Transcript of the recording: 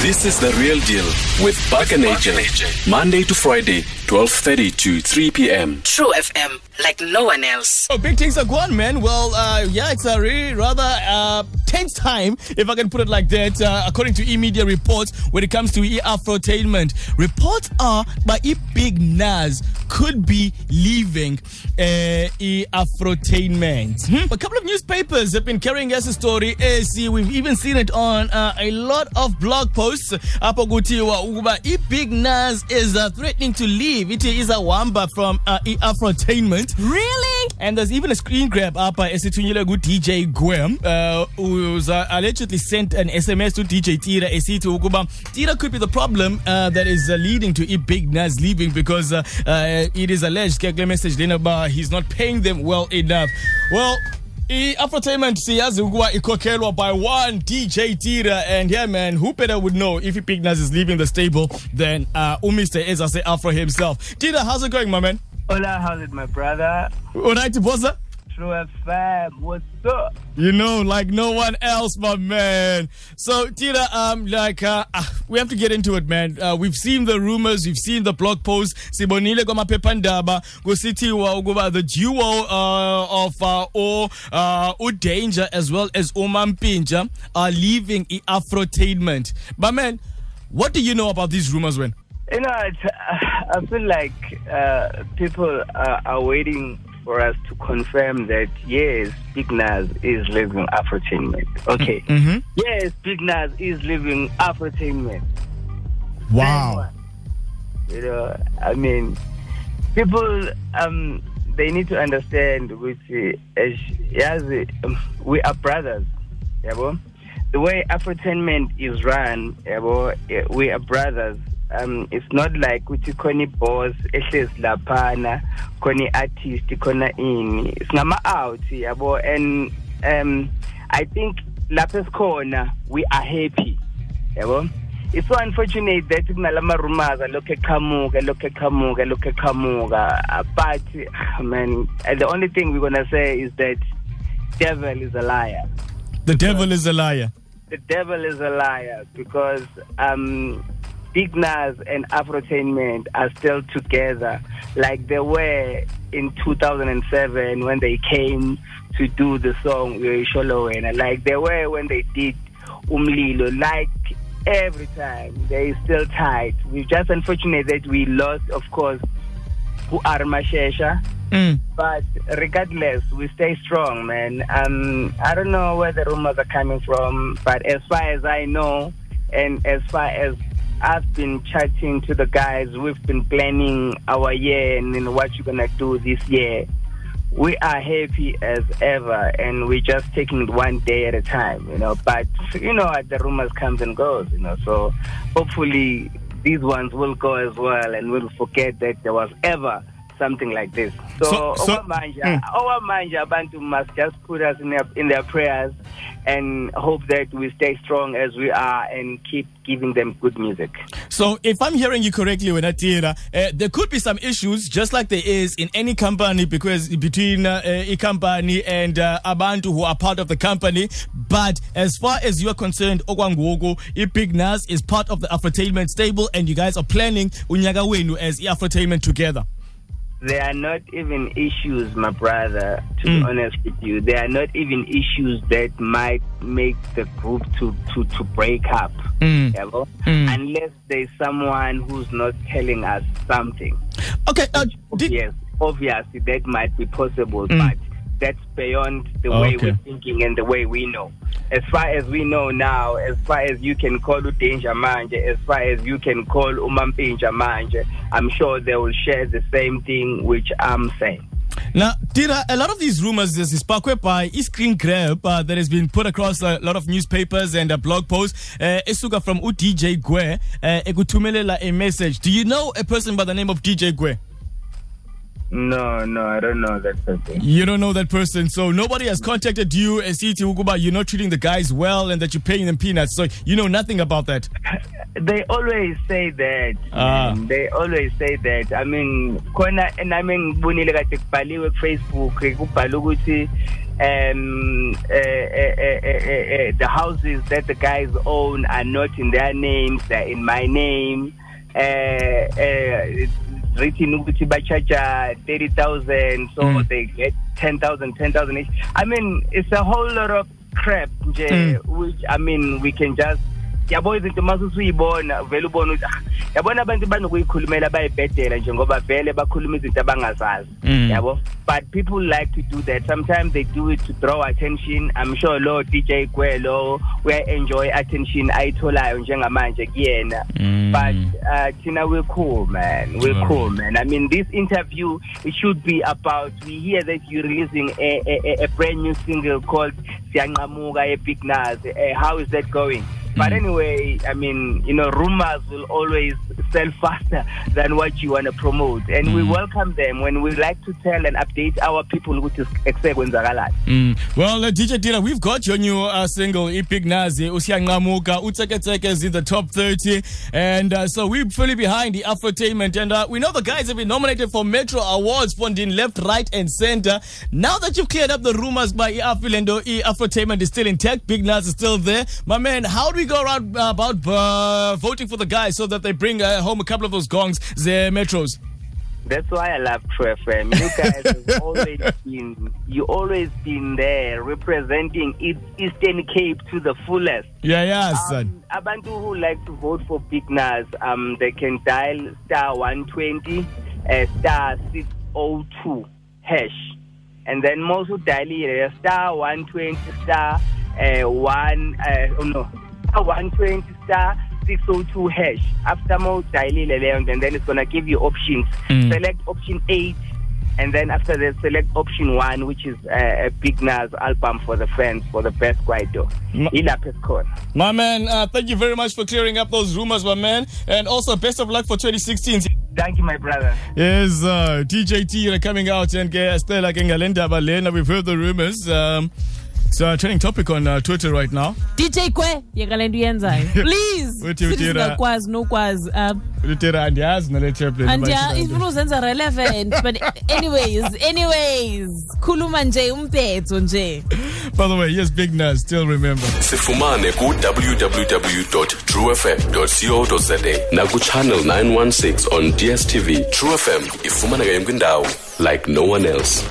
This is the real deal with Buck and AJ. Monday to Friday, 12:30 to 3 p.m. True FM, like no one else. Oh, big things are going, man. Well, uh, yeah, it's a really rather uh, tense time, if I can put it like that, uh, according to e-media reports when it comes to e-afrotainment. Reports are by e-big Nuz could be leaving uh, e-afrotainment. Hmm? A couple of newspapers have been carrying us a story. Eh, see, we've even seen it on uh, a lot of blog posts. Apho kuthiwa ukuba e-big Nuz is uh, threatening to leave. It is a wamba from uh, e-afrotainment. Really? And there's even a screen grab up by esithunyelwe DJ Gwem, uh, who's uh, allegedly sent an SMS to DJ Tira esithi ukuba Tira could be the problem uh, that is uh, leading to E Big Nuz leaving because uh, uh, it is alleged ke kule message lena ba he's not paying them well enough. Well, i-afrotainment siyazi ukuba ikhokhelwa by one dj tira and yeah man who better would know if big nuz is leaving the stable than uh, umr ezase afro himself. Tira how's it going my man? Hola, how's it, my brother? alright bossa True FM, what's up? You know, like no one else, my man. So, Tira, um, like, uh, uh, we have to get into it, man. Uh, we've seen the rumors, we've seen the blog posts. Sibonile goma kwamaphephandaba kusithiwa ukuba the duo uh, of uh, o uh, as well as Oman Umampintsha are leaving i-afrotainment. But man, what do you know about these rumors, when? You know, it's, uh, I feel like uh, people are, are waiting for us to confirm that yes, Big Nuz is living Afrotainment. Okay. Mm-hmm. Yes, Big Nuz is living Afrotainment. Wow. You know, I mean, people um they need to understand which uh, as um, we are brothers. Yabo. The way Afrotainment is run, yabo, eh, we are brothers. Um, it's not like ukuthi khona boss ehlezi laphana khona artist khona ini. Singama out yabo? And um I think lapha esikhona we are happy yabo? It's so unfortunate that kunalama rumors alokhu eqhamuka lokhu eqhamuka lokhu eqhamuka. Uh, but ah, man the only thing we're going to say is that devil is a liar. The devil is a liar. the devil is a liar because um Big Nuz and Afrotainment are still together like they were in 2007 when they came to do the song Sholowena like they were when they did Umlilo like every time they still tight we just unfortunate that we lost of course who are Mashesha Mm. but regardless, we stay strong, man. Um, I don't know where the rumors are coming from, but as far as I know, and as far as I've been chatting to the guys, we've been planning our year and, and what you're gonna do this year. We are happy as ever, and we're just taking it one day at a time, you know. But you know, the rumors comes and goes, you know. So hopefully, these ones will go as well, and we'll forget that there was ever something like this. So, So- so- okwamanje, Mm. okwamanje abantu must just put us in their, in their prayers and hope that we stay strong as we are and keep giving them good music. So, if I'm hearing you correctly, Wenatira, uh, there could be some issues, just like there is in any company, because between uh, a company and uh, abantu who are part of the company. But as far as you are concerned, Okwangogo, Big Nuz is part of the Afrotainment stable, and you guys are planning Unyagawenu as Afrotainment together. There are not even issues, my brother, to Mm. be honest with you. There are not even issues that might make the group to, to, to break up. Mm. Mm. Unless there's someone who's not telling us something. Okay, uh, did, yes, obviously that might be possible, Mm. but that's beyond the way Okay. we're thinking and the way we know. As far as we know now, as far as you can call Danger Manje, as far as you can call Umampintsha Manje, I'm sure they will share the same thing which I'm saying. Now, Tira, a lot of these rumors, is sparked by a screen grab uh, that has been put across a lot of newspapers and uh, blog posts. Uh, from UDJ Gwe, uh, a message. Do you know a person by the name of DJ Gwe? No, no, I don't know that person. You don't know that person, so nobody has contacted you and to Ukuba you're not treating the guys well and that you're paying them peanuts. So you know nothing about that. They always say that. Ah. man. They always say that. I mean, khona nami ngibonile kade kubhaliwe ku-Facebook kubhalwe ukuthi um uh, uh, uh, the houses that the guys own are not in their names, they're in my name. Uh, uh, written ukuthi bachaja 30,000 so Mm. they get 10,000 10,000 each. I mean, it's a whole lot of crap nje Mm. which I mean we can just yabo izinto vele ubona ukuthi ah, yabona abantu banokuyikhulumela bayibhedela nje ngoba vele bakhuluma izinto abangazazi Mm. yabo? But people like to do that. Sometimes they do it to draw attention. I'm sure lo DJ Gwelo uya-enjoy attention ayitholayo njengamanje kuyena. Mm. but uh, thina we're cool man. We're cool man. I mean this interview it should be about we hear that you're releasing a, a, a- a brand new single called siyanqamuka eBig Nuz uh, how is that going but Mm. anyway i mean you know rumors will always sell faster than what you want to promote and we Mm. welcome them when we like to tell and update our people ukuthi eksekwenzakalani Mm. Well, uh, DJ Tira, we've got your new uh, single, Epic Nazi, Usiangamuka, Uteke Teke is in the top 30. And uh, so we're fully behind the Afrotainment. And uh, we know the guys have been nominated for Metro Awards, funding left, right, and center. Now that you've cleared up the rumors by Afilendo, Afrotainment is still intact, Big Nuz is still there. My man, how do we go around uh, about uh, voting for the guys so that they bring uh, home a couple of those gongs, the Metros? That's why I love True FM. You guys have always been, you always been there representing East- Eastern Cape to the fullest. Yeah, yeah, son. Um, abantu who like to vote for Big Nuz, um, they can dial star 120, uh, star 602 hash. And then most who dial it, uh, star 120, star uh, 1, uh, oh no, star 120, star 602 hash. After more dial it, and then it's going to give you options. Mm. Select option 8. And then after that, select option one, which is uh, a Big Nuz album for the fans for the best Guido. Corner. My man, uh, thank you very much for clearing up those rumors, my man. And also, best of luck for 2016. Thank you, my brother. Yes, uh, TJT are coming out and uh, Stella Kengalenda Balena. We've heard the rumors. Um, it's a trending topic on uh, Twitter right now. DJ Kwe yeka le nto uyenzayo please Uthi sithi uthira. singakwazi nokwazi um Litera andiyazi nale tablet. andiya ifuna uzenza relevant but anyways anyways khuluma nje umphetho nje By the way, yes, Big Nuz, still remember. sifumane ku www.truefm.co.za na ku channel 916 on DSTV. True FM ifumaneka yonke indawo like no one else.